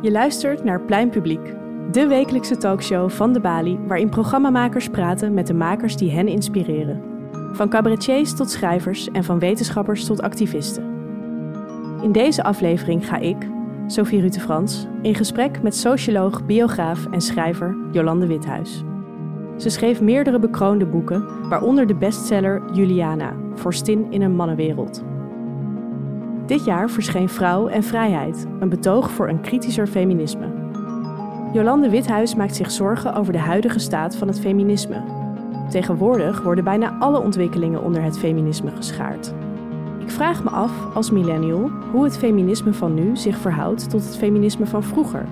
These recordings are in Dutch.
Je luistert naar Plein Publiek, de wekelijkse talkshow van de Bali, waarin programmamakers praten met de makers die hen inspireren. Van cabaretiers tot schrijvers en van wetenschappers tot activisten. In deze aflevering ga ik, Sophie Rute Frans, in gesprek met socioloog, biograaf en schrijver Jolande Withuis. Ze schreef meerdere bekroonde boeken, waaronder de bestseller Juliana, Vorstin in een mannenwereld. Dit jaar verscheen Vrouw en Vrijheid, een betoog voor een kritischer feminisme. Jolande Withuis maakt zich zorgen over de huidige staat van het feminisme. Tegenwoordig worden bijna alle ontwikkelingen onder het feminisme geschaard. Ik vraag me af, als millennial, hoe het feminisme van nu zich verhoudt tot het feminisme van vroeger.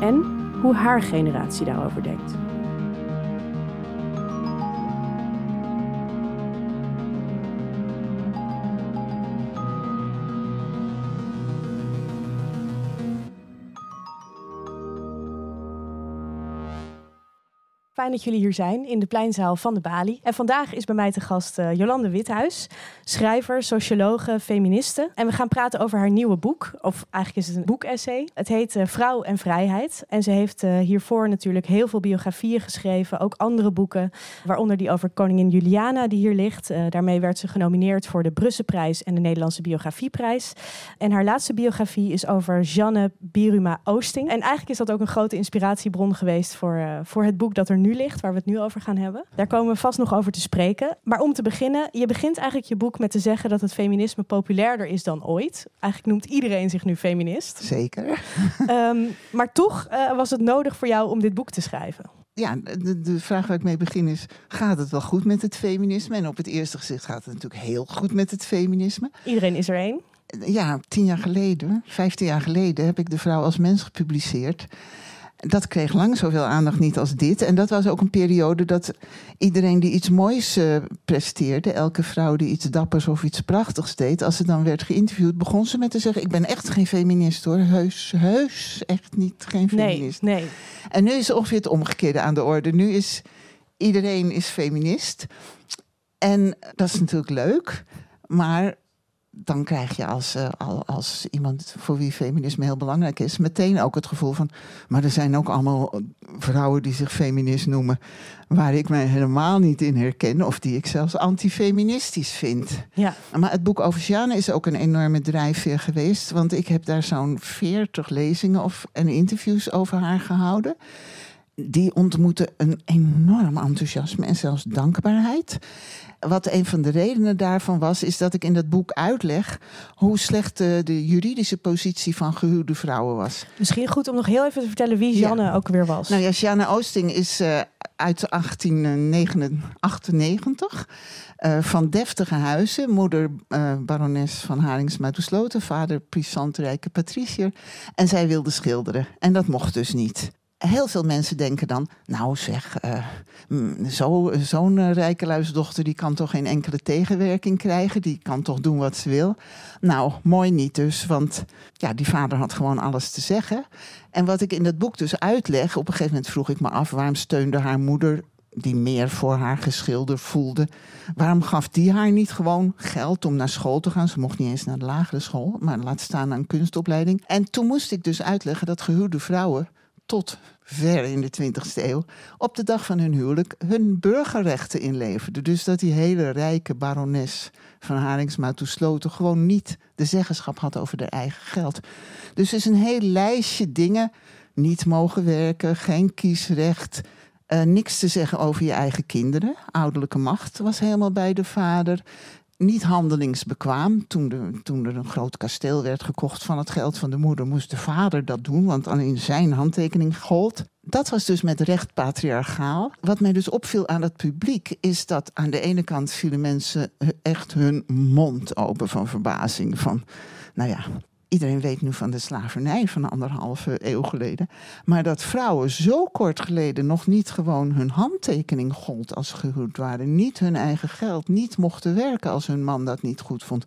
En hoe haar generatie daarover denkt. Dat jullie hier zijn in de pleinzaal van de Bali. En vandaag is bij mij te gast uh, Jolande Withuis, schrijver, sociologe, feministe. En we gaan praten over haar nieuwe boek, of eigenlijk is het een boekessay. Het heet uh, Vrouw en Vrijheid. En ze heeft uh, hiervoor natuurlijk heel veel biografieën geschreven, ook andere boeken, waaronder die over koningin Juliana die hier ligt. daarmee werd ze genomineerd voor de Brusselprijs en de Nederlandse Biografieprijs. En haar laatste biografie is over Jeanne Biruma Oosting. En eigenlijk is dat ook een grote inspiratiebron geweest voor, voor het boek dat er nu ligt, waar we het nu over gaan hebben. Daar komen we vast nog over te spreken. Maar om te beginnen, je begint eigenlijk je boek met te zeggen dat het feminisme populairder is dan ooit. Eigenlijk noemt iedereen zich nu feminist. Zeker. Um, maar toch uh, was het nodig voor jou om dit boek te schrijven. Ja, de, de, vraag waar ik mee begin is: gaat het wel goed met het feminisme? En op het eerste gezicht gaat het natuurlijk heel goed met het feminisme. Iedereen is er één. Ja, tien jaar geleden, vijftien jaar geleden, heb ik De Vrouw als Mens gepubliceerd. Dat kreeg lang zoveel aandacht niet als dit. En dat was ook een periode dat iedereen die iets moois uh, presteerde, elke vrouw die iets dappers of iets prachtigs deed, als ze dan werd geïnterviewd, begon ze met te zeggen: Ik ben echt geen feminist hoor. Heus, heus, echt niet geen feminist. Nee, nee. En nu is ongeveer het omgekeerde aan de orde. Nu is iedereen is feminist. En dat is natuurlijk leuk. Maar dan krijg je als, uh, als iemand voor wie feminisme heel belangrijk is, meteen ook het gevoel van. Maar er zijn ook allemaal vrouwen die zich feminist noemen, waar ik mij helemaal niet in herken, of die ik zelfs antifeministisch vind. Ja. Maar het boek over Sjane is ook een enorme drijfveer geweest, want ik heb daar zo'n veertig lezingen of, en interviews over haar gehouden. Die ontmoeten een enorm enthousiasme en zelfs dankbaarheid. Wat een van de redenen daarvan was, is dat ik in dat boek uitleg hoe slecht de, de juridische positie van gehuwde vrouwen was. Misschien goed om nog heel even te vertellen wie Janne ja. ook weer was. Nou ja, Janne Oosting is uh, uit 1898. Uh, van deftige huizen. Moeder uh, barones van Haringsma Sloten. Vader puissantrijke patricier. En zij wilde schilderen. En dat mocht dus niet heel veel mensen denken dan, nou zeg, zo'n zo uh, rijke luisdochter die kan toch geen enkele tegenwerking krijgen, die kan toch doen wat ze wil. Nou, mooi niet dus, want ja, die vader had gewoon alles te zeggen. En wat ik in dat boek dus uitleg, op een gegeven moment vroeg ik me af, waarom steunde haar moeder die meer voor haar geschilderd voelde. Waarom gaf die haar niet gewoon geld om naar school te gaan? Ze mocht niet eens naar de lagere school, maar laat staan aan kunstopleiding. En toen moest ik dus uitleggen dat gehuwde vrouwen tot ver in de 20e eeuw, op de dag van hun huwelijk hun burgerrechten inleverden. Dus dat die hele rijke barones van Haringsma Sloten gewoon niet de zeggenschap had over haar eigen geld. Dus is een heel lijstje dingen. Niet mogen werken, geen kiesrecht, uh, niks te zeggen over je eigen kinderen. Ouderlijke macht was helemaal bij de vader niet handelingsbekwaam. Toen, toen er een groot kasteel werd gekocht van het geld van de moeder, moest de vader dat doen, want alleen zijn handtekening gold. Dat was dus met recht patriarchaal. Wat mij dus opviel aan het publiek, is dat aan de ene kant vielen mensen echt hun mond open van verbazing. Van, nou ja, Iedereen weet nu van de slavernij van anderhalve eeuw geleden. Maar dat vrouwen zo kort geleden nog niet gewoon hun handtekening gold als gehuwd waren. Niet hun eigen geld, niet mochten werken als hun man dat niet goed vond.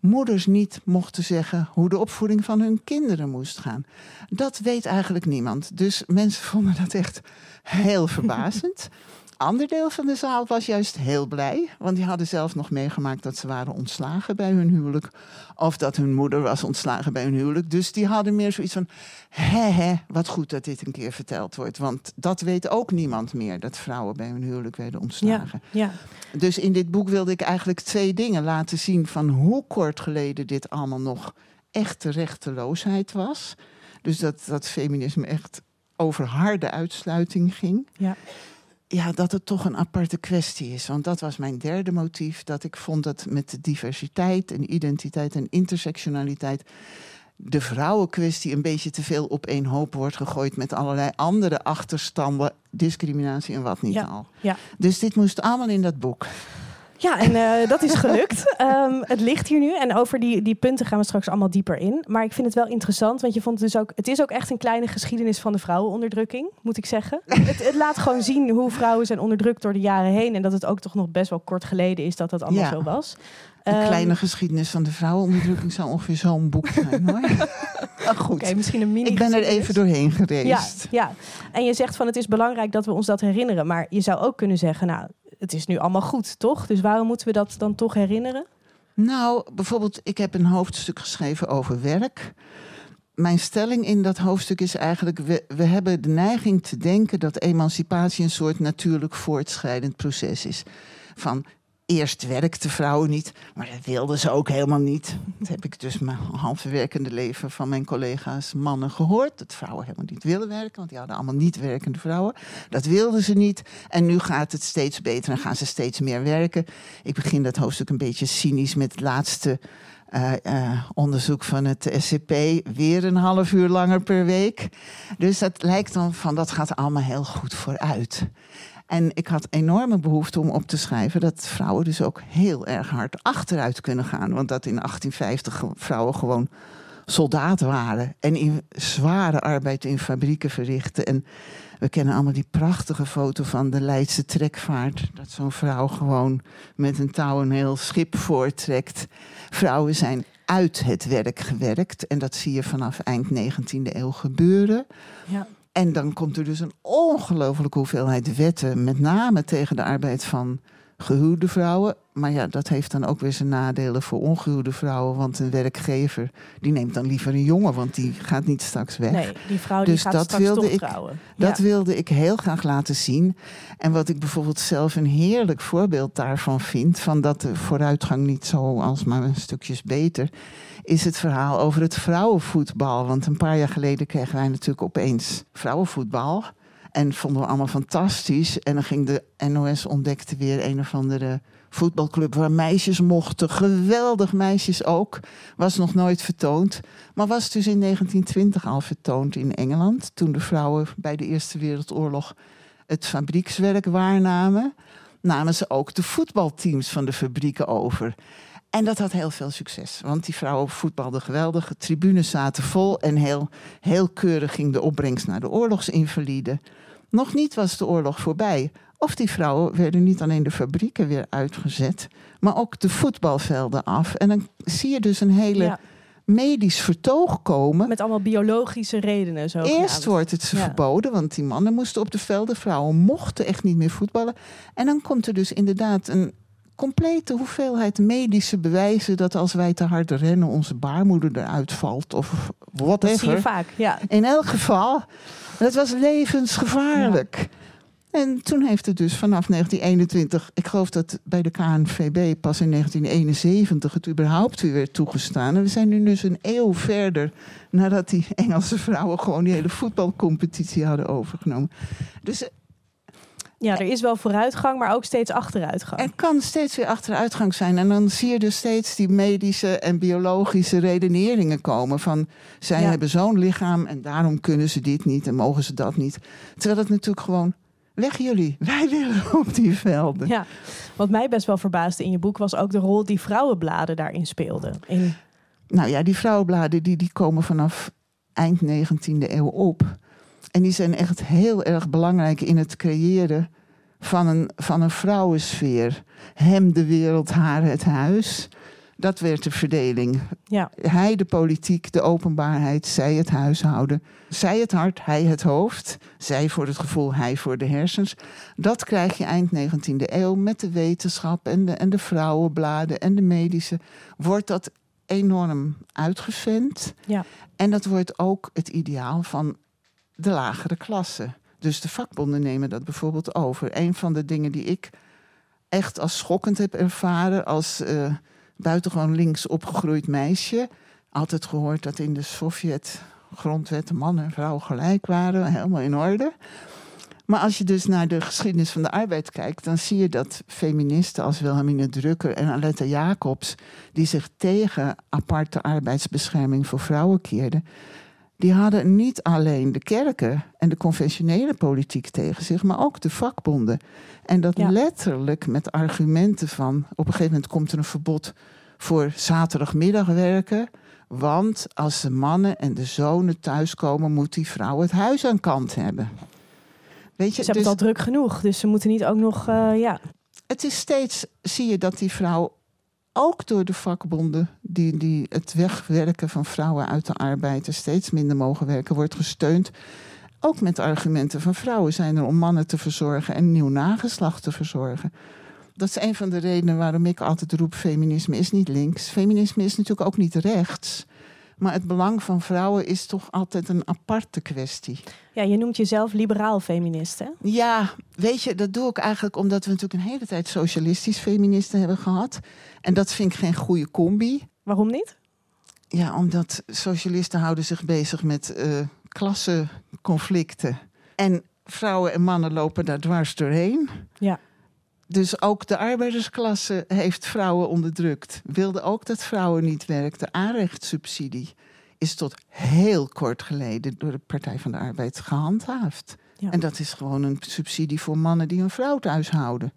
Moeders niet mochten zeggen hoe de opvoeding van hun kinderen moest gaan. Dat weet eigenlijk niemand. Dus mensen vonden dat echt heel verbazend. ander deel van de zaal was juist heel blij. Want die hadden zelf nog meegemaakt dat ze waren ontslagen bij hun huwelijk. Of dat hun moeder was ontslagen bij hun huwelijk. Dus die hadden meer zoiets van: hè, hè, wat goed dat dit een keer verteld wordt. Want dat weet ook niemand meer, dat vrouwen bij hun huwelijk werden ontslagen. Ja, Dus in dit boek wilde ik eigenlijk twee dingen laten zien: van hoe kort geleden dit allemaal nog echte rechteloosheid was. Dus dat, dat feminisme echt over harde uitsluiting ging. ja. Ja, dat het toch een aparte kwestie is. Want dat was mijn derde motief. Dat ik vond dat met de diversiteit en identiteit en intersectionaliteit. de vrouwenkwestie een beetje te veel op één hoop wordt gegooid. met allerlei andere achterstanden, discriminatie en wat niet Ja, al. ja. Dus dit moest allemaal in dat boek. Ja, en eh, dat is gelukt. Ehm, het ligt hier nu. En over die, die punten gaan we straks allemaal dieper in. Maar ik vind het wel interessant, want je vond het dus ook... Het is ook echt een kleine geschiedenis van de vrouwenonderdrukking, moet ik zeggen. het, het laat gewoon zien hoe vrouwen zijn onderdrukt door de jaren heen. En dat het ook toch nog best wel kort geleden is dat dat allemaal Ja. zo was. Een Ehm, kleine geschiedenis van de vrouwenonderdrukking zou ongeveer zo'n boek zijn hoor. Maar goed, misschien een mini ik ben er even doorheen Ja, geweest. ja, en je zegt van het is belangrijk dat we ons dat herinneren. Maar je zou ook kunnen zeggen, nou, het is nu allemaal goed, toch? Dus waarom moeten we dat dan toch herinneren? Nou, bijvoorbeeld, ik heb een hoofdstuk geschreven over werk. Mijn stelling in dat hoofdstuk is eigenlijk: we, we hebben de neiging te denken dat emancipatie een soort natuurlijk voortschrijdend proces is. Van eerst werkten vrouwen niet, maar dat wilden ze ook helemaal niet. Dat heb ik dus mijn halve werkende leven van mijn collega's mannen gehoord. Dat vrouwen helemaal niet willen werken, want die hadden allemaal niet werkende vrouwen. Dat wilden ze niet. En nu gaat het steeds beter en gaan ze steeds meer werken. Ik begin dat hoofdstuk een beetje cynisch met het laatste eh, eh, onderzoek van het SCP. Weer een half uur langer per week. Dus dat lijkt dan van dat gaat allemaal heel goed vooruit. En ik had enorme behoefte om op te schrijven dat vrouwen dus ook heel erg hard achteruit kunnen gaan. Want dat in 1850 ge- vrouwen gewoon soldaat waren en in zware arbeid in fabrieken verrichten. En we kennen allemaal die prachtige foto van de Leidse trekvaart. Dat zo'n vrouw gewoon met een touw een heel schip voortrekt. Vrouwen zijn uit het werk gewerkt. En dat zie je vanaf eind 19e eeuw gebeuren. Ja. En dan komt er dus een ongelofelijke hoeveelheid wetten, met name tegen de arbeid van gehuwde vrouwen. Maar ja, dat heeft dan ook weer zijn nadelen voor ongehuwde vrouwen. Want een werkgever die neemt dan liever een jongen, want die gaat niet straks weg. Nee, die vrouw die Dus gaat dat straks wilde toch ik- trouwen. Dat ja. wilde ik heel graag laten zien. En wat ik bijvoorbeeld zelf een heerlijk voorbeeld daarvan vind, van dat de vooruitgang niet zo als maar een stukjes beter, is het verhaal over het vrouwenvoetbal. Want een paar jaar geleden kregen wij natuurlijk opeens vrouwenvoetbal. En vonden we allemaal fantastisch. En dan ging de NOS ontdekte weer een of andere voetbalclub waar meisjes mochten. Geweldig meisjes ook. Was nog nooit vertoond. Maar was dus in 1920 al vertoond in Engeland. Toen de vrouwen bij de Eerste Wereldoorlog het fabriekswerk waarnamen. Namen ze ook de voetbalteams van de fabrieken over. En dat had heel veel succes. Want die vrouwen voetbalden geweldig. De tribunes zaten vol. En heel, heel keurig ging de opbrengst naar de oorlogsinvaliden. Nog niet was de oorlog voorbij. Of die vrouwen werden niet alleen de fabrieken weer uitgezet, maar ook de voetbalvelden af. En dan zie je dus een hele Ja, medisch vertoog komen. met allemaal biologische redenen. Zo Eerst wordt het ze Ja. verboden, want die mannen moesten op de velden, vrouwen mochten echt niet meer voetballen. En dan komt er dus inderdaad een complete hoeveelheid medische bewijzen dat als wij te hard rennen, onze baarmoeder eruit valt of Dat zie je vaak, ja. In elk geval, dat was levensgevaarlijk. En toen heeft het dus vanaf 1921, ik geloof dat bij de KNVB pas in 1971 het überhaupt weer werd toegestaan. En we zijn nu dus een eeuw verder nadat die Engelse vrouwen gewoon die hele voetbalcompetitie hadden overgenomen. Dus Ja, er is wel vooruitgang, maar ook steeds achteruitgang. er kan steeds weer achteruitgang zijn. En dan zie je dus steeds die medische en biologische redeneringen komen. Van zij Ja. hebben zo'n lichaam en daarom kunnen ze dit niet en mogen ze dat niet. Terwijl het natuurlijk gewoon, weg jullie, wij willen op die velden. Ja, wat mij best wel verbaasde in je boek was ook de rol die vrouwenbladen daarin speelden. In, Nou ja, die vrouwenbladen die, die komen vanaf eind 19e eeuw op. En die zijn echt heel erg belangrijk in het creëren van een, van een vrouwensfeer. Hem de wereld, haar het huis. Dat werd de verdeling. Ja. Hij de politiek, de openbaarheid, zij het huishouden. Zij het hart, hij het hoofd. Zij voor het gevoel, hij voor de hersens. Dat krijg je eind 19e eeuw met de wetenschap en de, en de vrouwenbladen en de medische. Wordt dat enorm uitgevent. Ja. En dat wordt ook het ideaal van de lagere klasse. Dus de vakbonden nemen dat bijvoorbeeld over. Een van de dingen die ik echt als schokkend heb ervaren als uh, buitengewoon links opgegroeid meisje. Altijd gehoord dat in de Sovjet-grondwet man en vrouw gelijk waren, helemaal in orde. Maar als je dus naar de geschiedenis van de arbeid kijkt, dan zie je dat feministen als Wilhelmine Drucker en Aletta Jacobs, die zich tegen aparte arbeidsbescherming voor vrouwen keerden, die hadden niet alleen de kerken en de conventionele politiek tegen zich, maar ook de vakbonden. En dat letterlijk met argumenten van op een gegeven moment komt er een verbod voor zaterdagmiddag werken. Want als de mannen en de zonen thuiskomen, moet die vrouw het huis aan kant hebben. Weet je, ze hebben het dus al druk genoeg, dus ze moeten niet ook nog, uh, ja. Het is steeds, zie je dat die vrouw ook door de vakbonden, die, die het wegwerken van vrouwen uit de arbeid er steeds minder mogen werken, wordt gesteund. Ook met argumenten van vrouwen zijn er om mannen te verzorgen en nieuw nageslacht te verzorgen. Dat is een van de redenen waarom ik altijd roep: feminisme is niet links. Feminisme is natuurlijk ook niet rechts. Maar het belang van vrouwen is toch altijd een aparte kwestie. Ja, je noemt jezelf liberaal feminist, hè? Ja, weet je, dat doe ik eigenlijk omdat we natuurlijk een hele tijd socialistisch feministen hebben gehad. En dat vind ik geen goede combi. Waarom niet? Ja, omdat socialisten houden zich bezig met uh, klassenconflicten. En vrouwen en mannen lopen daar dwars doorheen. Ja. Dus ook de arbeidersklasse heeft vrouwen onderdrukt. Wilde ook dat vrouwen niet werkten. Aanrechtssubsidie is tot heel kort geleden door de Partij van de Arbeid gehandhaafd. Ja. En dat is gewoon een subsidie voor mannen die een vrouw thuis houden.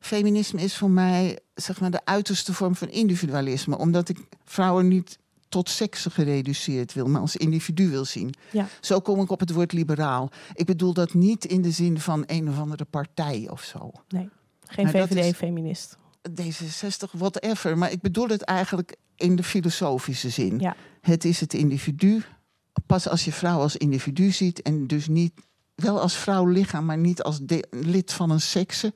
Feminisme is voor mij zeg maar, de uiterste vorm van individualisme, omdat ik vrouwen niet tot seksen gereduceerd wil, maar als individu wil zien. Ja. Zo kom ik op het woord liberaal. Ik bedoel dat niet in de zin van een of andere partij of zo. Nee. Geen VVD-feminist. D66, whatever. Maar ik bedoel het eigenlijk in de filosofische zin. Ja. Het is het individu. Pas als je vrouw als individu ziet en dus niet wel als vrouw lichaam, maar niet als lid van een sekse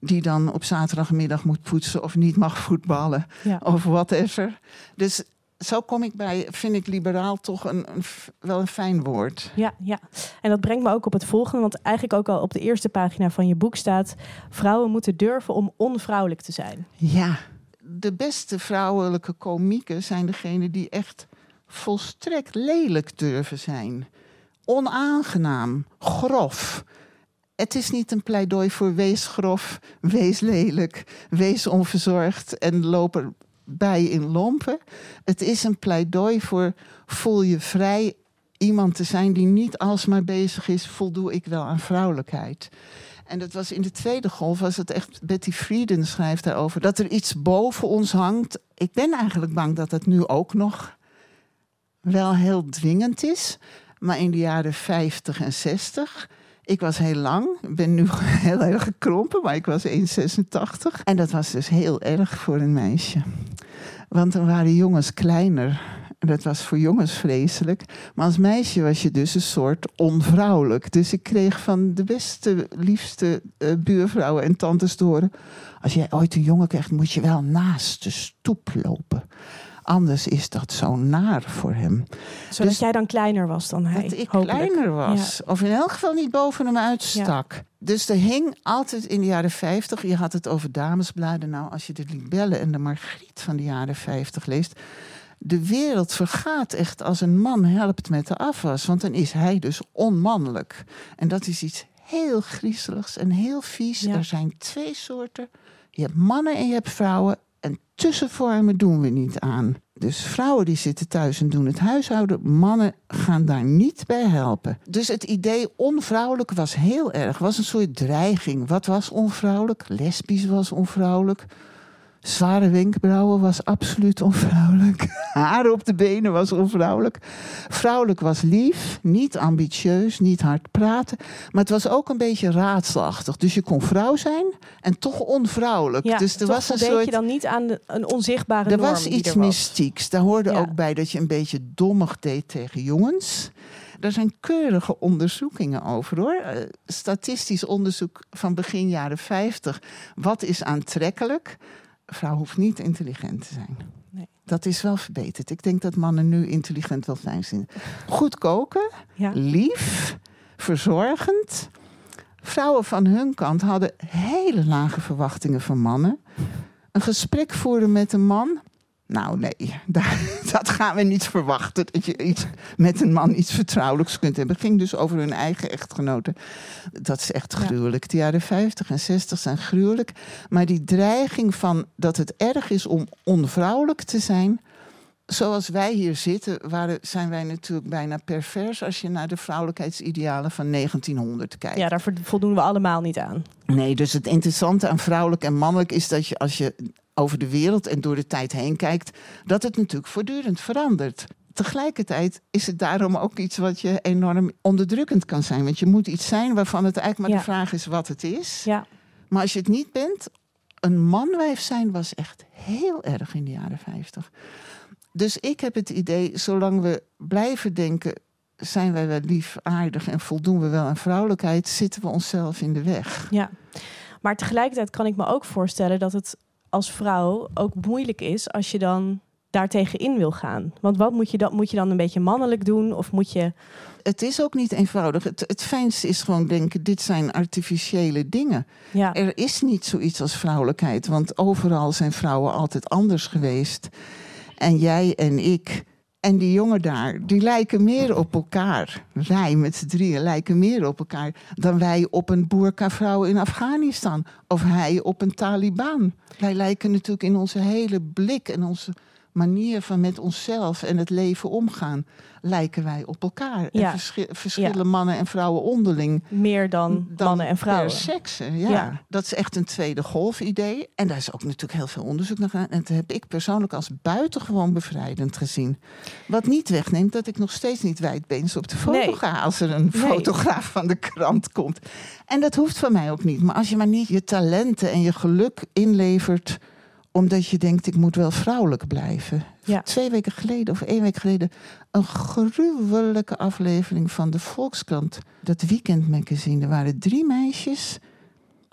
die dan op zaterdagmiddag moet poetsen of niet mag voetballen ja. of whatever. Dus zo kom ik bij, vind ik liberaal toch een, een, wel een fijn woord. Ja, ja, en dat brengt me ook op het volgende, want eigenlijk ook al op de eerste pagina van je boek staat: vrouwen moeten durven om onvrouwelijk te zijn. Ja, de beste vrouwelijke komieken zijn degene die echt volstrekt lelijk durven zijn. Onaangenaam, grof. Het is niet een pleidooi voor wees grof, wees lelijk, wees onverzorgd en loop bij in lompen. Het is een pleidooi voor voel je vrij iemand te zijn die niet alsmaar bezig is, voldoe ik wel aan vrouwelijkheid. En dat was in de tweede golf, was het echt, Betty Friedan schrijft daarover, dat er iets boven ons hangt. Ik ben eigenlijk bang dat het nu ook nog wel heel dwingend is. Maar in de jaren 50 en 60 ik was heel lang, ben nu heel erg gekrompen, maar ik was 1,86. En dat was dus heel erg voor een meisje. Want dan waren jongens kleiner. Dat was voor jongens vreselijk. Maar als meisje was je dus een soort onvrouwelijk. Dus ik kreeg van de beste, liefste uh, buurvrouwen en tantes te als jij ooit een jongen krijgt, moet je wel naast de stoep lopen. Anders is dat zo naar voor hem. Zodat dus jij dan kleiner was dan hij. Dat ik kleiner was. Of in elk geval niet boven hem uitstak. Dus er hing altijd in de jaren 50, je had het over damesbladen. Nou, als je de Libelle en de Margriet van de jaren 50 leest. De wereld vergaat echt als een man helpt met de afwas. Want dan is hij dus onmannelijk. En dat is iets heel griezeligs en heel vies. Er zijn twee soorten. Je hebt mannen en je hebt vrouwen tussenvormen doen we niet aan. Dus vrouwen die zitten thuis en doen het huishouden, mannen gaan daar niet bij helpen. Dus het idee onvrouwelijk was heel erg, was een soort dreiging. Wat was onvrouwelijk? Lesbisch was onvrouwelijk. Zware wenkbrauwen was absoluut onvrouwelijk. haar op de benen was onvrouwelijk. Vrouwelijk was lief, niet ambitieus, niet hard praten. Maar het was ook een beetje raadselachtig. Dus je kon vrouw zijn en toch onvrouwelijk. Ja, dus er was een soort. je dan niet aan de- een onzichtbare Er norm was iets er was. mystieks. Daar hoorde Ja. ook bij dat je een beetje dommig deed tegen jongens. Er zijn keurige onderzoekingen over hoor. Eh, statistisch onderzoek van begin jaren 50. Wat is aantrekkelijk? Vrouw hoeft niet intelligent te zijn. Dat is wel verbeterd. Ik denk dat mannen nu intelligent wel fijn zijn. Goed koken, Ja. lief, verzorgend. Vrouwen van hun kant hadden hele lage verwachtingen van mannen. Een gesprek voeren met een man. Nou nee, daar, dat gaan we niet verwachten. Dat je iets, met een man iets vertrouwelijks kunt hebben. Het ging dus over hun eigen echtgenoten. Dat is echt Ja. gruwelijk. De jaren 50 en 60 zijn gruwelijk. Maar die dreiging van dat het erg is om onvrouwelijk te zijn. Zoals wij hier zitten, waren, zijn wij natuurlijk bijna pervers als je naar de vrouwelijkheidsidealen van 1900 kijkt. ja, daar vo- voldoen we allemaal niet aan. Nee, dus het interessante aan vrouwelijk en mannelijk is dat je als je over de wereld en door de tijd heen kijkt, dat het natuurlijk voortdurend verandert. Tegelijkertijd is het daarom ook iets wat je enorm onderdrukkend kan zijn. Want je moet iets zijn waarvan het eigenlijk maar Ja. de vraag is wat het is. Ja, Maar als je het niet bent, een manwijf zijn was echt heel erg in de jaren 50. Dus ik heb het idee, zolang we blijven denken, zijn wij wel lief, aardig en voldoen we wel aan vrouwelijkheid, zitten we onszelf in de weg. ja. Maar tegelijkertijd kan ik me ook voorstellen dat het als vrouw ook moeilijk is als je dan daartegen in wil gaan. Want wat moet je dan? Moet je dan een beetje mannelijk doen? Of moet je. Het is ook niet eenvoudig. Het, het fijnste is gewoon denken, dit zijn artificiële dingen. Ja, Er is niet zoiets als vrouwelijkheid, want overal zijn vrouwen altijd anders geweest. En jij en ik en die jongen daar, die lijken meer op elkaar. Wij met z'n drieën lijken meer op elkaar dan wij op een boerka-vrouw in Afghanistan. Of hij op een Taliban. Wij lijken natuurlijk in onze hele blik en onze manier van met onszelf en het leven omgaan, lijken wij op elkaar. Ja. En verschi- verschillen mannen en vrouwen onderling meer dan, dan mannen en vrouwen. Per sekse, ja. Ja. Dat is echt een tweede golf idee. En daar is ook natuurlijk heel veel onderzoek naar gedaan. En dat heb ik persoonlijk als buitengewoon bevrijdend gezien. Wat niet wegneemt dat ik nog steeds niet wijdbeens op de foto Nee. ga... als er een Nee. fotograaf van de krant komt. En dat hoeft van mij ook niet. Maar als je maar niet je talenten en je geluk inlevert omdat je denkt, ik moet wel vrouwelijk blijven. Ja. Twee weken geleden of één week geleden... een gruwelijke aflevering van de Volkskrant. Dat weekendmagazine. Er waren drie meisjes,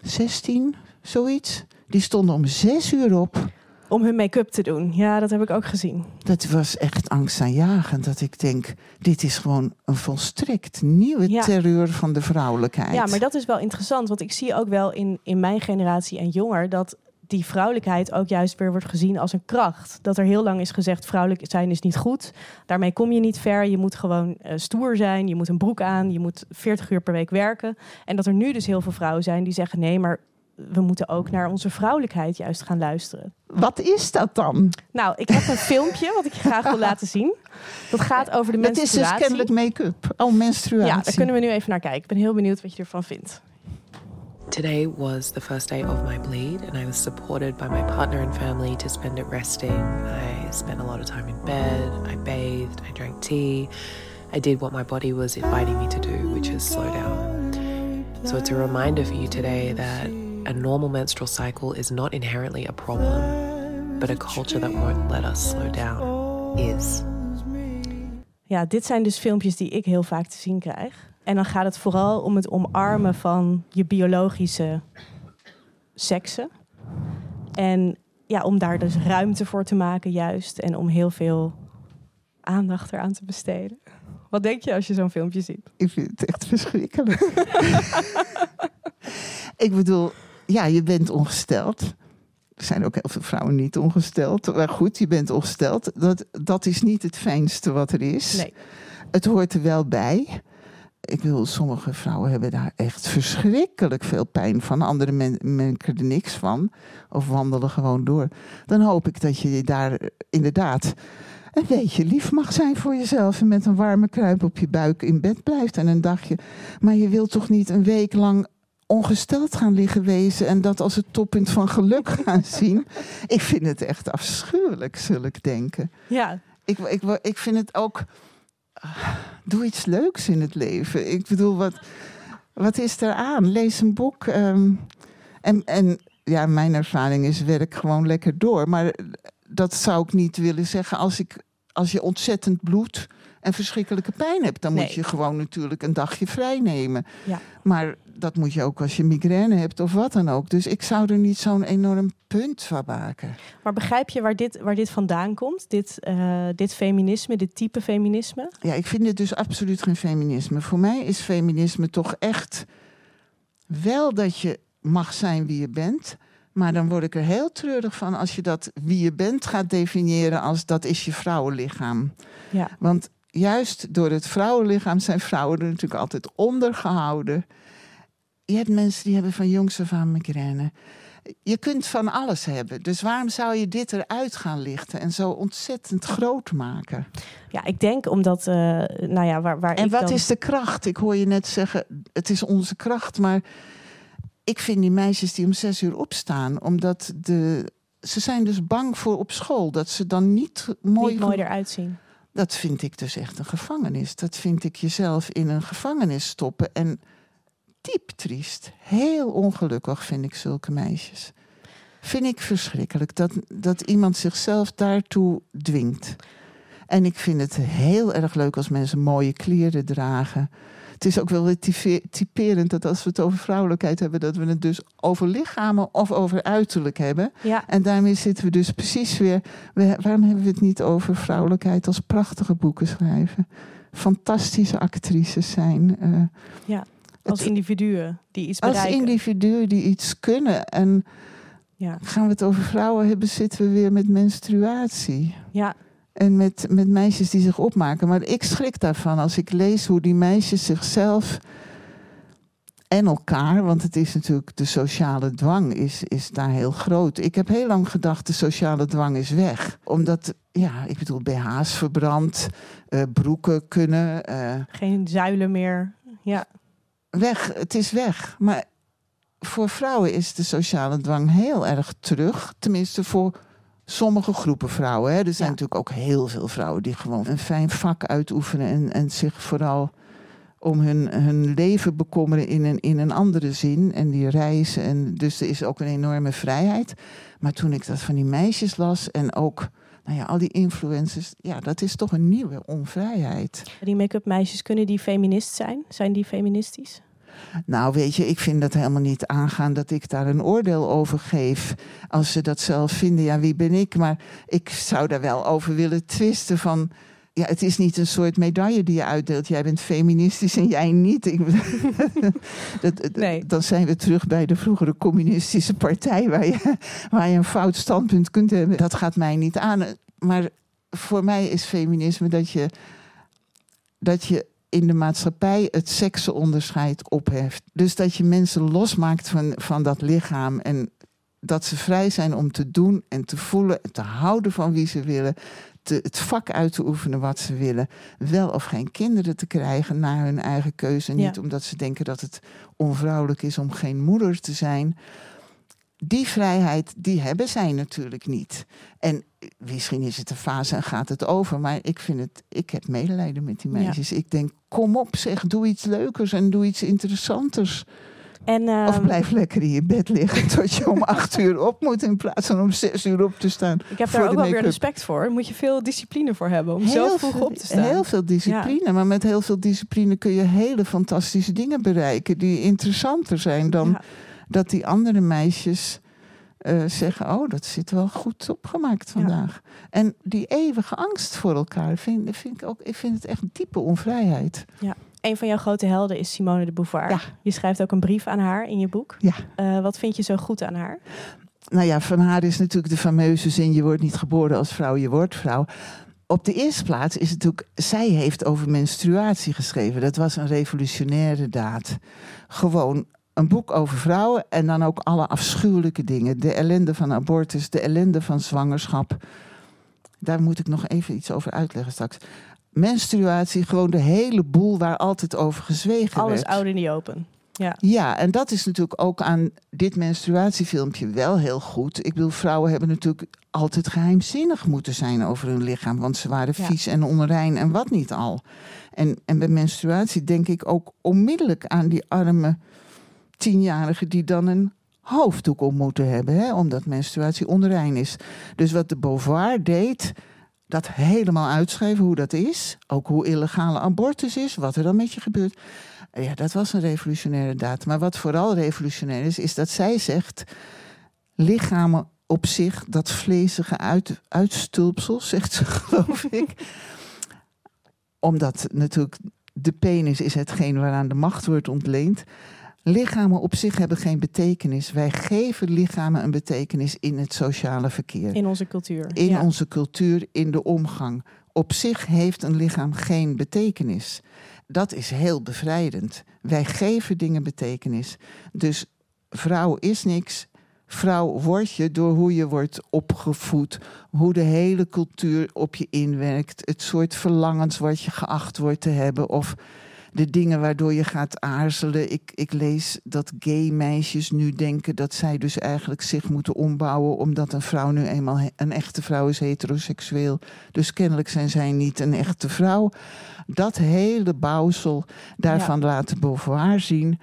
16, zoiets. Die stonden om zes uur op. Om hun make-up te doen. Ja, dat heb ik ook gezien. Dat was echt angstaanjagend. Dat ik denk, dit is gewoon een volstrekt nieuwe Ja. terreur van de vrouwelijkheid. Ja, maar dat is wel interessant. Want ik zie ook wel in, in mijn generatie en jonger dat die vrouwelijkheid ook juist weer wordt gezien als een kracht. Dat er heel lang is gezegd, vrouwelijk zijn is niet goed. Daarmee kom je niet ver. Je moet gewoon eh, stoer zijn. Je moet een broek aan. Je moet 40 uur per week werken. En dat er nu dus heel veel vrouwen zijn die zeggen... nee, maar we moeten ook naar onze vrouwelijkheid juist gaan luisteren. Wat is dat dan? Nou, ik heb een filmpje wat ik je graag wil laten zien. Dat gaat over de Dat is menstruatie. dus kennelijk make-up. Oh, menstruatie. ja, daar kunnen we nu even naar kijken. Ik ben heel benieuwd wat je ervan vindt. Today was the first day of my bleed, and I was supported by my partner and family to spend it resting. I spent a lot of time in bed, I bathed, I drank tea. I did what my body was inviting me to do, which is slow down. So it's a reminder for you today that a normal menstrual cycle is not inherently a problem, but a culture that won't let us slow down is. Ja, dit zijn dus filmpjes die ik heel vaak te zien krijg. En dan gaat het vooral om het omarmen van je biologische seksen. En ja, om daar dus ruimte voor te maken juist. En om heel veel aandacht eraan te besteden. Wat denk je als je zo'n filmpje ziet? Ik vind het echt verschrikkelijk. ik bedoel, ja, je bent ongesteld. Er zijn ook heel veel vrouwen niet ongesteld. Maar goed, je bent ongesteld. Dat, dat is niet het fijnste wat er is. Nee. Het hoort er wel bij. Ik bedoel, sommige vrouwen hebben daar echt verschrikkelijk veel pijn van. Andere men, merken er niks van. Of wandelen gewoon door. Dan hoop ik dat je daar inderdaad een beetje lief mag zijn voor jezelf. En met een warme kruip op je buik in bed blijft en een dagje. Maar je wilt toch niet een week lang ongesteld gaan liggen wezen en dat als het toppunt van geluk gaan zien. Ik vind het echt afschuwelijk, zul ik denken. Ja, Ik, ik, ik vind het ook. Doe iets leuks in het leven. Ik bedoel, wat, wat is er aan? Lees een boek. ehm, en, en ja, mijn ervaring is: werk gewoon lekker door. Maar dat zou ik niet willen zeggen als, ik, als je ontzettend bloed en verschrikkelijke pijn hebt. Dan moet je gewoon natuurlijk een dagje vrij nemen. Ja. Maar dat moet je ook als je migraine hebt of wat dan ook. Dus ik zou er niet zo'n enorm punt van maken. Maar begrijp je waar dit, waar dit vandaan komt? Dit, eh, dit feminisme, dit type feminisme? Ja, ik vind dit dus absoluut geen feminisme. Voor mij is feminisme toch echt wel dat je mag zijn wie je bent. Maar dan word ik er heel treurig van als je dat wie je bent gaat definiëren als dat is je vrouwenlichaam. Ja. Want juist door het vrouwenlichaam zijn vrouwen er natuurlijk altijd onder gehouden. Je hebt mensen die hebben van jongs af aan migraine. Je kunt van alles hebben. Dus waarom zou je dit eruit gaan lichten en zo ontzettend groot maken? Ja, ik denk omdat, eh, nou ja, waar, waar En ik wat dan... is de kracht? Ik hoor je net zeggen, het is onze kracht. Maar ik vind die meisjes die om zes uur opstaan, omdat de, ze zijn dus bang voor op school. Dat ze dan niet mooi... niet mooi eruit zien. Dat vind ik dus echt een gevangenis. Dat vind ik jezelf in een gevangenis stoppen. En diep triest. Heel ongelukkig vind ik zulke meisjes. Vind ik verschrikkelijk dat, dat iemand zichzelf daartoe dwingt. En ik vind het heel erg leuk als mensen mooie kleren dragen. Het is ook wel weer typerend dat als we het over vrouwelijkheid hebben, dat we het dus over lichamen of over uiterlijk hebben. Ja, En daarmee zitten we dus precies weer. we- waarom hebben we het niet over vrouwelijkheid als prachtige boeken schrijven? Fantastische actrices zijn. eh, Ja, als individuen die iets als bereiken. individuen die iets kunnen. En Ja, gaan we het over vrouwen hebben, zitten we weer met menstruatie. ja, En met, met meisjes die zich opmaken. Maar ik schrik daarvan als ik lees hoe die meisjes zichzelf en elkaar, want het is natuurlijk de sociale dwang is, is daar heel groot. Ik heb heel lang gedacht de sociale dwang is weg. Omdat, ja, ik bedoel, BH's verbrand, eh, broeken kunnen, eh, geen zuilen meer. Ja, weg. Het is weg. Maar voor vrouwen is de sociale dwang heel erg terug. Tenminste voor sommige groepen vrouwen. Hè. Er zijn Ja. natuurlijk ook heel veel vrouwen die gewoon een fijn vak uitoefenen. En, en zich vooral om hun, hun leven bekommeren in een, in een andere zin. En die reizen. En dus er is ook een enorme vrijheid. Maar toen ik dat van die meisjes las en ook... Nou ja, al die influencers, ja, dat is toch een nieuwe onvrijheid. die make-up meisjes, kunnen die feminist zijn? Zijn die feministisch? Nou, weet je, ik vind dat helemaal niet aangaan dat ik daar een oordeel over geef. Als ze dat zelf vinden, ja, wie ben ik? Maar ik zou daar wel over willen twisten van... Ja, het is niet een soort medaille die je uitdeelt. Jij bent feministisch en jij niet. Ik, dat, Nee. Dan zijn we terug bij de vroegere communistische partij... Waar je, waar je een fout standpunt kunt hebben. Dat gaat mij niet aan. Maar voor mij is feminisme dat je... dat je in de maatschappij het seksenonderscheid opheft. Dus dat je mensen losmaakt van, van dat lichaam en dat ze vrij zijn om te doen en te voelen en te houden van wie ze willen. Te, het vak uit te oefenen wat ze willen. Wel of geen kinderen te krijgen naar hun eigen keuze. Niet Ja. omdat ze denken dat het onvrouwelijk is om geen moeder te zijn. Die vrijheid, die hebben zij natuurlijk niet. En misschien is het een fase en gaat het over. Maar ik vind het, ik heb medelijden met die Ja. meisjes. Ik denk, kom op zeg, doe iets leukers en doe iets interessanters. En, Of ehm, blijf lekker in je bed liggen tot je om acht uur op moet in plaats van om zes uur op te staan. ik heb daar ook wel weer respect voor. Daar moet je veel discipline voor hebben om zo vroeg veel, op te staan. Heel veel discipline, maar met heel veel discipline kun je hele fantastische dingen bereiken die interessanter zijn dan Ja. dat die andere meisjes eh, zeggen: Oh, dat zit wel goed opgemaakt vandaag. En die eeuwige angst voor elkaar vind, vind ik ook. Ik vind het echt diepe onvrijheid. Een van jouw grote helden is Simone de Beauvoir. Ja. Je schrijft ook een brief aan haar in je boek. Ja. Eh, wat vind je zo goed aan haar? Nou ja, van haar is natuurlijk de fameuze zin: Je wordt niet geboren als vrouw, je wordt vrouw. Op de eerste plaats is het natuurlijk, zij heeft over menstruatie geschreven. Dat was een revolutionaire daad. Gewoon een boek over vrouwen en dan ook alle afschuwelijke dingen. De ellende van abortus, de ellende van zwangerschap. Daar moet ik nog even iets over uitleggen straks. Menstruatie, gewoon de hele boel waar altijd over gezwegen Alles werd. oud in die open. Ja. Ja, en dat is natuurlijk ook aan dit menstruatiefilmpje wel heel goed. Ik bedoel, vrouwen hebben natuurlijk altijd geheimzinnig moeten zijn over hun lichaam. Want ze waren Ja. vies en onrein en wat niet al. En, en bij menstruatie denk ik ook onmiddellijk aan die arme tienjarigen die dan een hoofddoek om moeten hebben. Hè, omdat menstruatie onrein is. Dus wat de Beauvoir deed, dat helemaal uitschrijven hoe dat is. Ook hoe illegale abortus is, wat er dan met je gebeurt. Ja, dat was een revolutionaire daad. Maar wat vooral revolutionair is, is dat zij zegt... lichamen op zich, dat vlezige uit, uitstulpsel, zegt ze geloof ik. Omdat natuurlijk de penis is hetgeen waaraan de macht wordt ontleend. Lichamen op zich hebben geen betekenis. Wij geven lichamen een betekenis in het sociale verkeer In onze cultuur. in ja. onze cultuur, in de omgang. Op zich heeft een lichaam geen betekenis. Dat is heel bevrijdend. Wij geven dingen betekenis. Dus vrouw is niks. Vrouw word je door hoe je wordt opgevoed, hoe de hele cultuur op je inwerkt, het soort verlangens wat je geacht wordt te hebben of de dingen waardoor je gaat aarzelen. Ik, ik lees dat gay meisjes nu denken dat zij dus eigenlijk zich moeten ombouwen omdat een vrouw nu eenmaal een echte vrouw is heteroseksueel. Dus kennelijk zijn zij niet een echte vrouw. Dat hele bouwsel daarvan laten Beauvoir zien.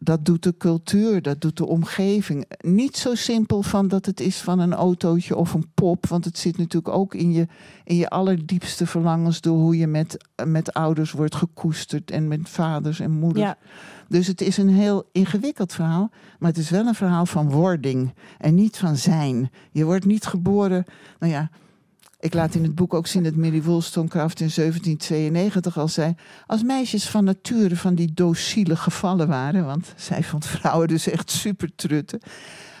Dat doet de cultuur, dat doet de omgeving. Niet zo simpel van dat het is van een autootje of een pop. Want het zit natuurlijk ook in je, in je allerdiepste verlangens door hoe je met, met ouders wordt gekoesterd en met vaders en moeders. Ja, Dus het is een heel ingewikkeld verhaal, maar het is wel een verhaal van wording en niet van zijn. Je wordt niet geboren, nou ja, ik laat in het boek ook zien dat Mary Wollstonecraft in 1792 al zei, als meisjes van nature van die docile gevallen waren, want zij vond vrouwen dus echt super trutten.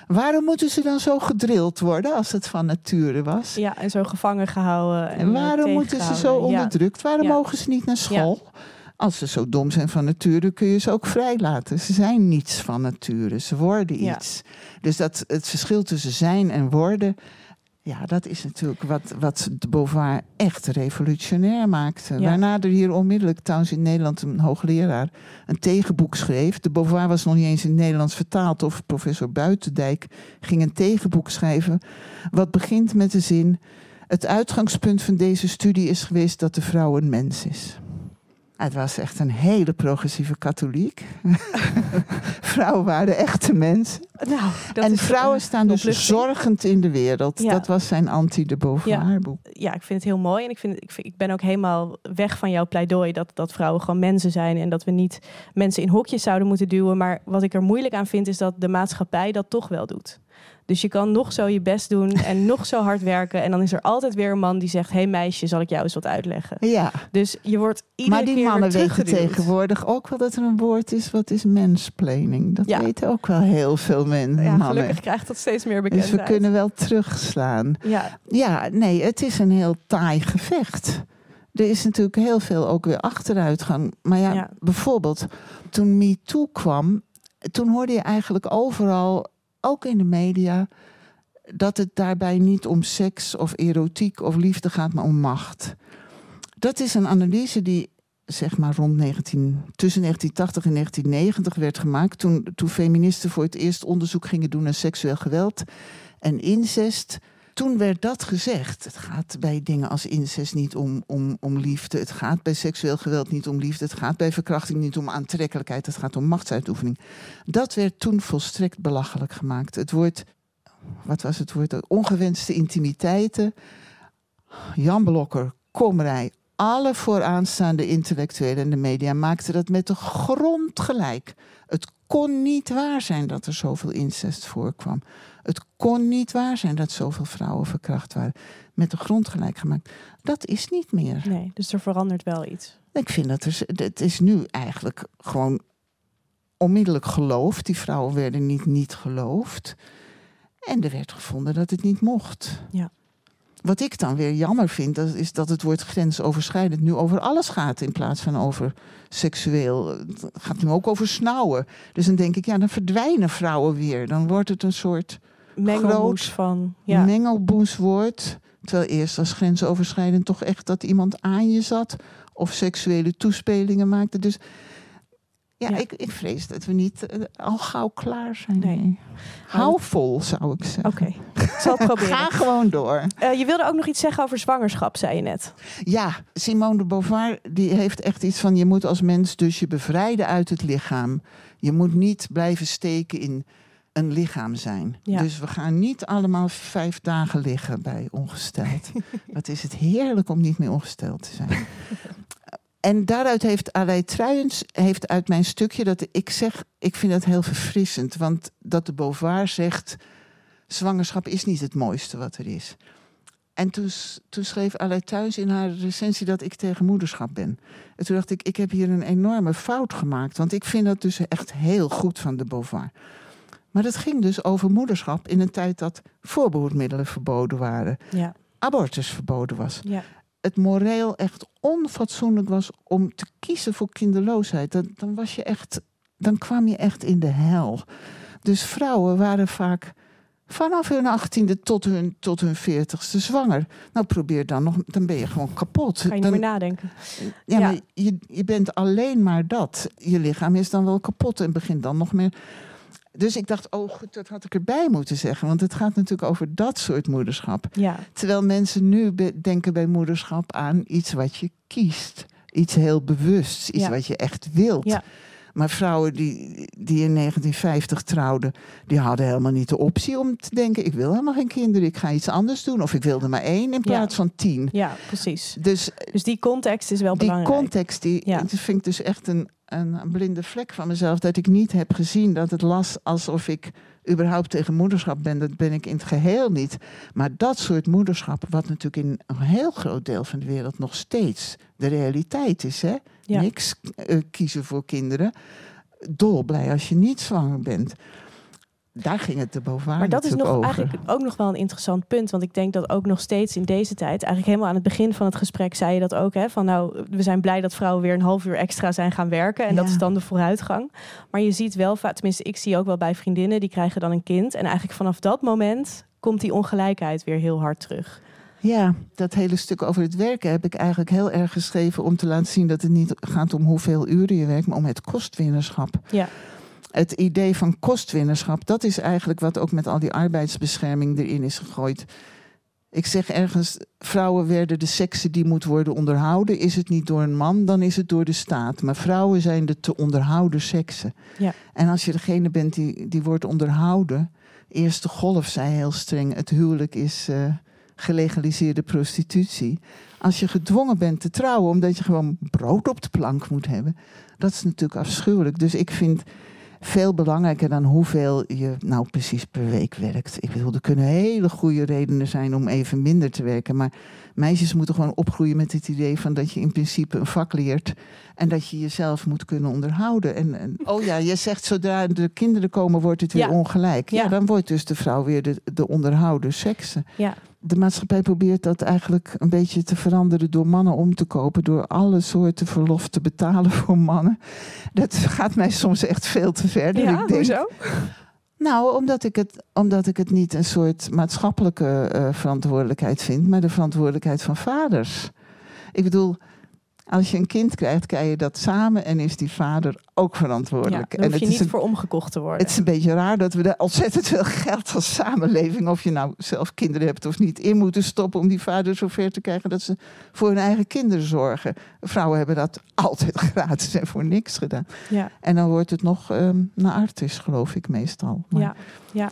Waarom moeten ze dan zo gedrild worden als het van nature was? ja, en zo gevangen gehouden. En, En waarom eh, moeten ze zo onderdrukt? Waarom Ja. mogen ze niet naar school? Als ze zo dom zijn van nature, kun je ze ook vrijlaten. Ze zijn niets van nature, ze worden Ja. iets. Dus dat, het verschil tussen zijn en worden, ja, dat is natuurlijk wat, wat de Beauvoir echt revolutionair maakte. Ja. Waarna er hier onmiddellijk, trouwens in Nederland, een hoogleraar een tegenboek schreef. De Beauvoir was nog niet eens in het Nederlands vertaald, of professor Buitendijk ging een tegenboek schrijven. Wat begint met de zin. Het uitgangspunt van deze studie is geweest dat de vrouw een mens is. Het was echt een hele progressieve katholiek. vrouwen waren echte mensen. Nou, dat en is, vrouwen eh, staan dus zorgend in de wereld. Ja. Dat was zijn anti-de Beauvoir boek. ja, ik vind het heel mooi. En ik, vind, ik, vind, ik ben ook helemaal weg van jouw pleidooi dat, dat vrouwen gewoon mensen zijn. En dat we niet mensen in hokjes zouden moeten duwen. Maar wat ik er moeilijk aan vind, is dat de maatschappij dat toch wel doet. Dus je kan nog zo je best doen en nog zo hard werken. En dan is er altijd weer een man die zegt: hey meisje, zal ik jou eens wat uitleggen? Ja, Dus je wordt iedere maar die keer mannen weer weten tegenwoordig ook wel dat er een woord is. Wat is mansplaining? Dat Ja. weten ook wel heel veel men, Ja, mannen. gelukkig krijgt dat steeds meer Dus bekendheid. we kunnen wel terugslaan. Ja, Ja, nee, het is een heel taai gevecht. Er is natuurlijk heel veel ook weer achteruitgang. Maar ja, Ja. bijvoorbeeld toen MeToo kwam, toen hoorde je eigenlijk overal, ook in de media, dat het daarbij niet om seks of erotiek of liefde gaat, maar om macht. Dat is een analyse die zeg maar rond 19, tussen 1980 en 1990 werd gemaakt. Toen, toen feministen voor het eerst onderzoek gingen doen naar seksueel geweld en incest. Toen werd dat gezegd. Het gaat bij dingen als incest niet om, om, om liefde. Het gaat bij seksueel geweld niet om liefde. Het gaat bij verkrachting niet om aantrekkelijkheid. Het gaat om machtsuitoefening. Dat werd toen volstrekt belachelijk gemaakt. Het woord, wat was het woord? Ongewenste intimiteiten. Jan Blokker, Komrij, alle vooraanstaande intellectuelen in de media maakten dat met de grond gelijk. Het kon niet waar zijn dat er zoveel incest voorkwam. Het kon niet waar zijn dat zoveel vrouwen verkracht waren. Met de grond gelijk gemaakt. Dat is niet meer. nee, dus er verandert wel iets. Ik vind dat er, het is nu eigenlijk gewoon onmiddellijk geloofd. Die vrouwen werden niet niet geloofd. En er werd gevonden dat het niet mocht. Ja. Wat ik dan weer jammer vind, dat is dat het woord grensoverschrijdend nu over alles gaat in plaats van over seksueel. Het gaat nu ook over snauwen. Dus dan denk ik, ja, dan verdwijnen vrouwen weer. Dan wordt het een soort Groot van... Ja, mengelboeswoord. Terwijl eerst was grensoverschrijdend toch echt dat iemand aan je zat of seksuele toespelingen maakte. Dus Ja, Ja. Ik, ik vrees dat we niet eh, al gauw klaar zijn. Nee. Hou vol, zou ik zeggen. Oké, ik zal het proberen. Ga gewoon door. Eh, je wilde ook nog iets zeggen over zwangerschap, zei je net. Ja, Simone de Beauvoir die heeft echt iets van... je moet als mens dus je bevrijden uit het lichaam. Je moet niet blijven steken in een lichaam zijn. Ja. Dus we gaan niet allemaal vijf dagen liggen bij ongesteld. Wat is het heerlijk om niet meer ongesteld te zijn. En daaruit heeft Alei Truijens heeft uit mijn stukje dat ik zeg, ik vind dat heel verfrissend, want dat de Beauvoir zegt, zwangerschap is niet het mooiste wat er is. En toen, toen schreef Alei Thuis in haar recensie dat ik tegen moederschap ben. En toen dacht ik, ik heb hier een enorme fout gemaakt, want ik vind dat dus echt heel goed van de Beauvoir. Maar het ging dus over moederschap in een tijd dat voorbehoedmiddelen verboden waren, Ja, abortus verboden was ja, het moreel echt onfatsoenlijk was om te kiezen voor kinderloosheid, dan, dan was je echt, dan kwam je echt in de hel. Dus vrouwen waren vaak vanaf hun achttiende tot hun, tot hun veertigste zwanger. Nou, probeer dan nog, dan ben je gewoon kapot. ga je niet meer nadenken. ja, Ja. maar je, je bent alleen maar dat. Je lichaam is dan wel kapot en begint dan nog meer. Dus ik dacht, oh goed, dat had ik erbij moeten zeggen. Want het gaat natuurlijk over dat soort moederschap. Ja, Terwijl mensen nu denken bij moederschap aan iets wat je kiest. Iets heel bewusts, iets Ja. wat je echt wilt. Ja. Maar vrouwen die, die in 1950 trouwden, die hadden helemaal niet de optie om te denken: ik wil helemaal geen kinderen, ik ga iets anders doen. Of ik wil er maar één in plaats van tien. ja, precies. Dus Dus die context is wel die belangrijk. context, die Ja. dat vind ik dus echt een, een blinde vlek van mezelf. Dat ik niet heb gezien dat het las alsof ik überhaupt tegen moederschap ben. Dat ben ik in het geheel niet. Maar dat soort moederschap, wat natuurlijk in een heel groot deel van de wereld nog steeds de realiteit is. Hè? Ja. Niks eh, kiezen voor kinderen. Dolblij als je niet zwanger bent. Daar ging het de bovenaan Maar dat is nog over. eigenlijk ook nog wel een interessant punt. Want ik denk dat ook nog steeds in deze tijd, eigenlijk helemaal aan het begin van het gesprek zei je dat ook. Hè, van nou, we zijn blij dat vrouwen weer een half uur extra zijn gaan werken. En dat is dan de vooruitgang. Maar je ziet wel vaak, tenminste, ik zie ook wel bij vriendinnen, die krijgen dan een kind. En eigenlijk vanaf dat moment komt die ongelijkheid weer heel hard terug. Ja, dat hele stuk over het werken heb ik eigenlijk heel erg geschreven om te laten zien dat het niet gaat om hoeveel uren je werkt, maar om het kostwinnerschap. Ja. Het idee van kostwinnerschap, dat is eigenlijk wat ook met al die arbeidsbescherming erin is gegooid. Ik zeg ergens, vrouwen werden de sekse die moet worden onderhouden. Is het niet door een man, dan is het door de staat. Maar vrouwen zijn de te onderhouden seksen. Ja. En als je degene bent die, die wordt onderhouden. Eerste golf zei heel streng: het huwelijk is eh, gelegaliseerde prostitutie. Als je gedwongen bent te trouwen omdat je gewoon brood op de plank moet hebben, dat is natuurlijk afschuwelijk. Dus ik vind veel belangrijker dan hoeveel je nou precies per week werkt. Ik bedoel, er kunnen hele goede redenen zijn om even minder te werken. Maar meisjes moeten gewoon opgroeien met het idee van dat je in principe een vak leert. En dat je jezelf moet kunnen onderhouden. En, en oh ja, je zegt zodra de kinderen komen, wordt het weer Ja. ongelijk. Ja. Ja. dan wordt dus de vrouw weer de, de onderhouden sekse. Ja. De maatschappij probeert dat eigenlijk een beetje te veranderen door mannen om te kopen. Door alle soorten verlof te betalen voor mannen. Dat gaat mij soms echt veel te ver. Ja, ik denk, hoezo? Nou, omdat ik het, omdat ik het niet een soort maatschappelijke eh, verantwoordelijkheid vind, maar de verantwoordelijkheid van vaders. Ik bedoel, als je een kind krijgt, krijg je dat samen en is die vader ook Ja, verantwoordelijk. daar en hoef je het niet een, voor omgekocht te worden. het is een beetje raar dat we daar ontzettend veel geld als samenleving, of je nou zelf kinderen hebt of niet, in moeten stoppen om die vader zover te krijgen dat ze voor hun eigen kinderen zorgen. Vrouwen hebben dat altijd gratis en voor niks gedaan. Ja, En dan wordt het nog ehm naar artis, geloof ik meestal. Maar- ja, ja.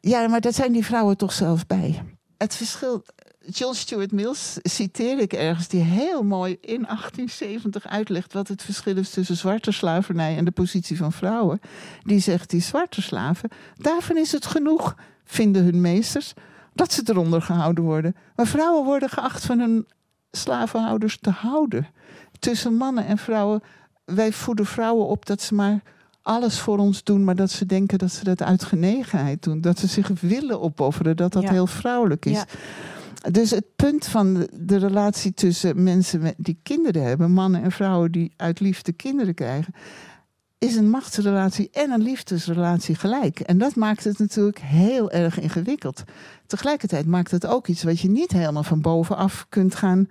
ja, maar dat zijn die vrouwen toch zelf bij. Het verschil. John Stuart Mills citeer ik ergens, die heel mooi in 1870 uitlegt wat het verschil is tussen zwarte slavernij en de positie van vrouwen. Die zegt, die zwarte slaven, daarvan is het genoeg, vinden hun meesters, dat ze eronder gehouden worden. Maar vrouwen worden geacht van hun slavenhouders te houden. Tussen mannen en vrouwen, wij voeden vrouwen op dat ze maar alles voor ons doen, maar dat ze denken dat ze dat uit genegenheid doen. Dat ze zich willen opofferen, dat dat Ja. heel vrouwelijk is. Ja. Dus het punt van de, relatie tussen mensen met- die kinderen hebben, mannen en vrouwen die uit liefde kinderen krijgen, is een machtsrelatie en een liefdesrelatie gelijk. En dat maakt het natuurlijk heel erg ingewikkeld. Tegelijkertijd maakt het ook iets wat je niet helemaal van bovenaf kunt gaan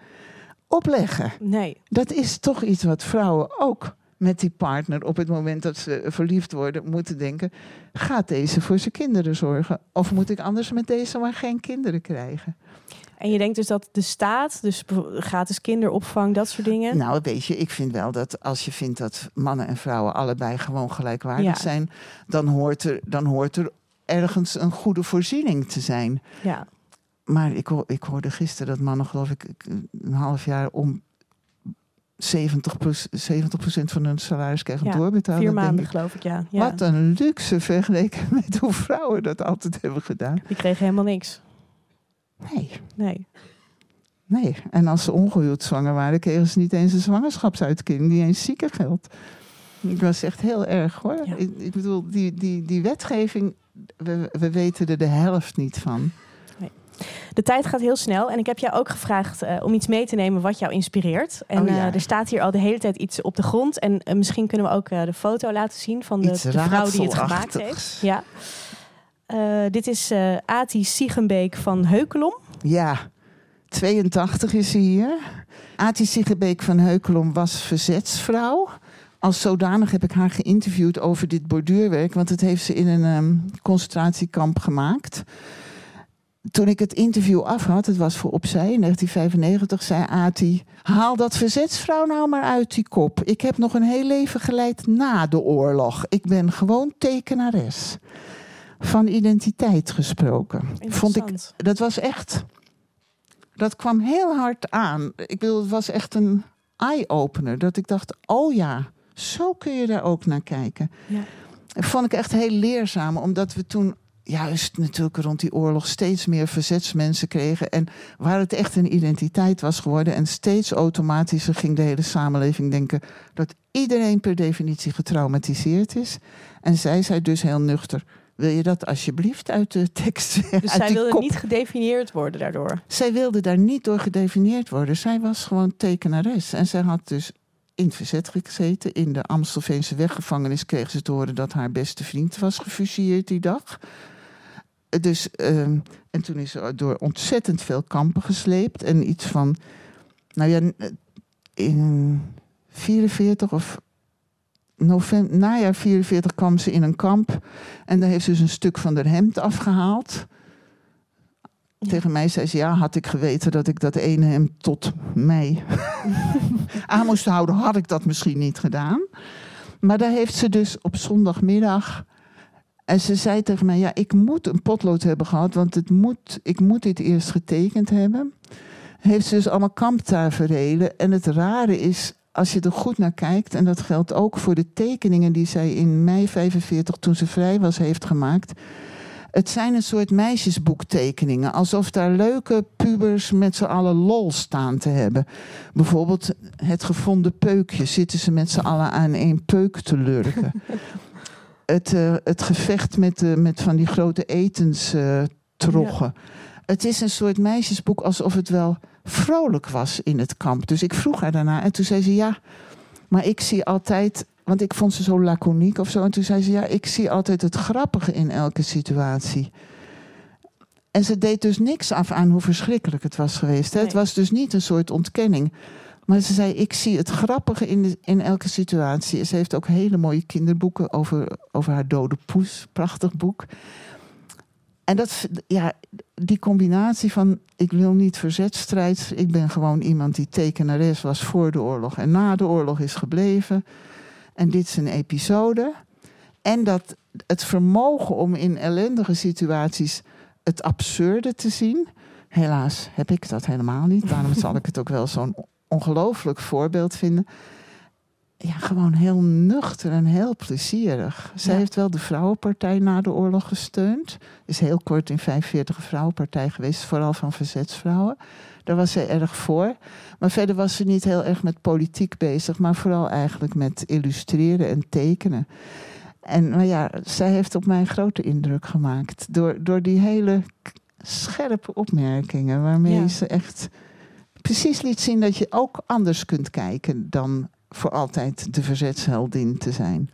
opleggen. Nee, Dat is toch iets wat vrouwen ook met die partner op het moment dat ze verliefd worden, moeten denken: gaat deze voor zijn kinderen zorgen? Of moet ik anders met deze maar geen kinderen krijgen? En je denkt dus dat de staat, dus gratis kinderopvang, dat soort dingen. Nou, weet je, ik vind wel dat als je vindt dat mannen en vrouwen allebei gewoon gelijkwaardig zijn, dan hoort, er, dan hoort er ergens een goede voorziening te zijn. Ja. Maar ik, ik hoorde gisteren dat mannen, geloof ik, een half jaar om 70, 70% van hun salaris krijgen ja, doorbetaald. Vier maanden, geloof ik, ja. ja. Wat een luxe vergeleken met hoe vrouwen dat altijd hebben gedaan. Die kregen helemaal niks. Nee. Nee. Nee. En als ze ongehuwd zwanger waren, kregen ze niet eens een zwangerschapsuitkering, niet eens ziekengeld. Ik was echt heel erg hoor. Ik, ik, bedoel, die, die, die wetgeving, we, we weten er de helft niet van. De tijd gaat heel snel en ik heb jou ook gevraagd uh, om iets mee te nemen wat jou inspireert. En oh, ja. uh, er staat hier al de hele tijd iets op de grond. En uh, misschien kunnen we ook de foto laten zien van de, de vrouw die het gemaakt heeft. Ja. Dit is Ati Siegenbeek van Heukelom. Ja, 82 is ze hier. Ati Siegenbeek van Heukelom was verzetsvrouw. Als zodanig heb ik haar geïnterviewd over dit borduurwerk, want het heeft ze in een um, concentratiekamp gemaakt toen ik het interview af had, het was voor Opzij in 1995, zei Ati... haal dat verzetsvrouw nou maar uit die kop. Ik heb nog een heel leven geleid na de oorlog. Ik ben gewoon tekenares. Van identiteit gesproken. Vond ik, dat was echt... Dat kwam heel hard aan. Ik bedoel, het was echt een eye-opener. Dat ik dacht, oh ja, zo kun je daar ook naar kijken. Ja. Dat vond ik echt heel leerzaam, omdat we toen juist natuurlijk rond die oorlog steeds meer verzetsmensen kregen. En waar het echt een identiteit was geworden. En steeds automatischer ging de hele samenleving denken dat iedereen per definitie getraumatiseerd is. En zij zei dus heel nuchter. Wil je dat alsjeblieft uit de tekst? Dus zij wilde niet gedefinieerd worden daardoor? Zij wilde daar niet door gedefinieerd worden. Zij was gewoon tekenares. En zij had dus in het verzet gezeten. In de Amstelveense weggevangenis kreeg ze te horen dat haar beste vriend was gefusilleerd die dag. Dus, ehm, en toen is ze door ontzettend veel kampen gesleept. En iets van, nou ja, in 44 of november, najaar 44 kwam ze in een kamp. En daar heeft ze dus een stuk van haar hemd afgehaald. Tegen mij zei ze, ja, had ik geweten dat ik dat ene hem tot mei aan moest houden, had ik dat misschien niet gedaan. Maar daar heeft ze dus op zondagmiddag en ze zei tegen mij, ja, ik moet een potlood hebben gehad, want het moet, ik moet dit eerst getekend hebben. Heeft ze dus allemaal kamptaferelen. En het rare is, als je er goed naar kijkt, en dat geldt ook voor de tekeningen die zij in mei 45, toen ze vrij was, heeft gemaakt. Het zijn een soort meisjesboektekeningen. Alsof daar leuke pubers met z'n allen lol staan te hebben. Bijvoorbeeld het gevonden peukje. Zitten ze met z'n allen aan één peuk te lurken. het, uh, het gevecht met, uh, met van die grote etenstroggen. Uh, Het is een soort meisjesboek alsof het wel vrolijk was in het kamp. Dus ik vroeg haar daarna en toen zei ze ja, maar ik zie altijd, want ik vond ze zo laconiek of zo. En toen zei ze ja, ik zie altijd het grappige in elke situatie. En ze deed dus niks af aan hoe verschrikkelijk het was geweest. Nee. Het was dus niet een soort ontkenning. Maar ze zei, ik zie het grappige in, de, in elke situatie. Ze heeft ook hele mooie kinderboeken over, over haar dode poes. Prachtig boek. En dat, ja, die combinatie van ik wil niet verzetstrijd. Ik ben gewoon iemand die tekenares was voor de oorlog en na de oorlog is gebleven. En dit is een episode. En dat het vermogen om in ellendige situaties het absurde te zien. Helaas heb ik dat helemaal niet. Daarom zal ik het ook wel zo'n ongelooflijk voorbeeld vinden. Ja, gewoon heel nuchter en heel plezierig. Zij heeft wel de Vrouwenpartij na de oorlog gesteund. Is heel kort in 45 een Vrouwenpartij geweest, vooral van verzetsvrouwen. Daar was zij erg voor. Maar verder was ze niet heel erg met politiek bezig, maar vooral eigenlijk met illustreren en tekenen. En nou ja, zij heeft op mij een grote indruk gemaakt. Door, door die hele scherpe opmerkingen, waarmee ze echt precies liet zien dat je ook anders kunt kijken dan voor altijd de verzetsheldin te zijn.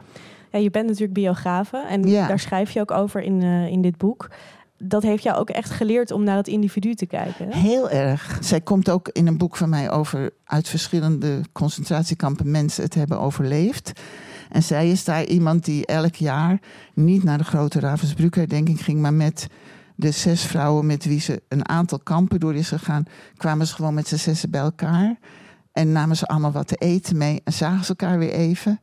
Ja, je bent natuurlijk biografe en daar schrijf je ook over in, uh, in dit boek. dat heeft jou ook echt geleerd om naar het individu te kijken. Hè? Heel erg. Zij komt ook in een boek van mij over uit verschillende concentratiekampen mensen het hebben overleefd. En zij is daar iemand die elk jaar niet naar de grote Ravensbrücker, denk ik, ging, maar met de zes vrouwen met wie ze een aantal kampen door is gegaan, kwamen ze gewoon met z'n zessen bij elkaar. En namen ze allemaal wat te eten mee en zagen ze elkaar weer even.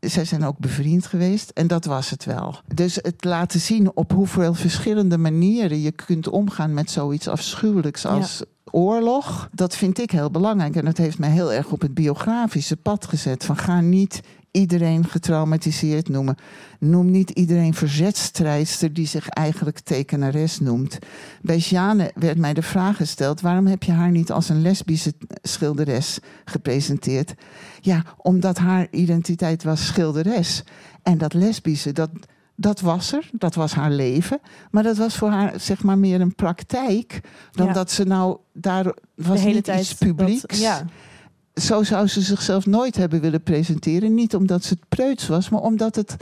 Zij zijn ook bevriend geweest en dat was het wel. Dus het laten zien op hoeveel verschillende manieren je kunt omgaan met zoiets afschuwelijks als oorlog, dat vind ik heel belangrijk. En dat heeft mij heel erg op het biografische pad gezet. Van ga niet iedereen getraumatiseerd noemen. Noem niet iedereen verzetstrijdster die zich eigenlijk tekenares noemt. Bij Sjane werd mij de vraag gesteld: waarom heb je haar niet als een lesbische schilderes gepresenteerd? Ja, omdat haar identiteit was schilderes. En dat lesbische, dat, dat was er, dat was haar leven. Maar dat was voor haar zeg maar meer een praktijk dan Ja. dat ze nou daar was de hele niet tijd iets publieks. Dat, ja. Zo zou ze zichzelf nooit hebben willen presenteren. Niet omdat ze het preuts was, maar omdat het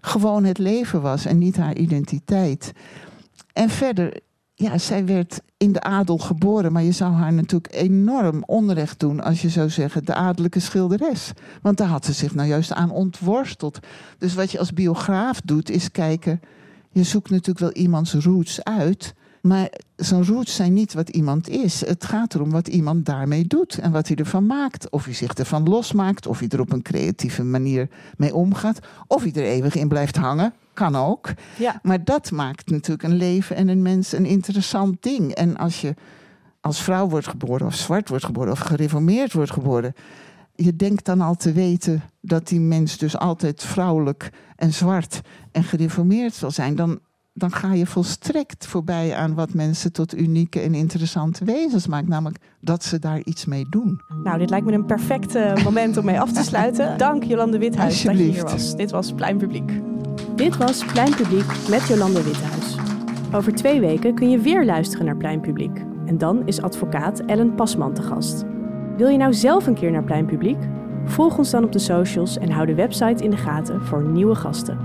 gewoon het leven was en niet haar identiteit. En verder, ja, zij werd in de adel geboren, maar je zou haar natuurlijk enorm onrecht doen als je zou zeggen de adellijke schilderes. Want daar had ze zich nou juist aan ontworsteld. Dus wat je als biograaf doet, is kijken. Je zoekt natuurlijk wel iemands roots uit. Maar zijn roots zijn niet wat iemand is. Het gaat erom wat iemand daarmee doet en wat hij ervan maakt. Of hij zich ervan losmaakt, of hij er op een creatieve manier mee omgaat. Of hij er eeuwig in blijft hangen, kan ook. Ja. Maar dat maakt natuurlijk een leven en een mens een interessant ding. En als je als vrouw wordt geboren, of zwart wordt geboren, of gereformeerd wordt geboren. Je denkt dan al te weten dat die mens dus altijd vrouwelijk en zwart en gereformeerd zal zijn. Dan, dan ga je volstrekt voorbij aan wat mensen tot unieke en interessante wezens maakt. Namelijk dat ze daar iets mee doen. Nou, dit lijkt me een perfect moment om mee af te sluiten. Dank Jolande Withuis dat je hier was. Dit was Plein Publiek. Dit was Plein Publiek met Jolande Withuis. Over twee weken kun je weer luisteren naar Plein Publiek. En dan is advocaat Ellen Pasman te gast. Wil je nou zelf een keer naar Plein Publiek? Volg ons dan op de socials en hou de website in de gaten voor nieuwe gasten.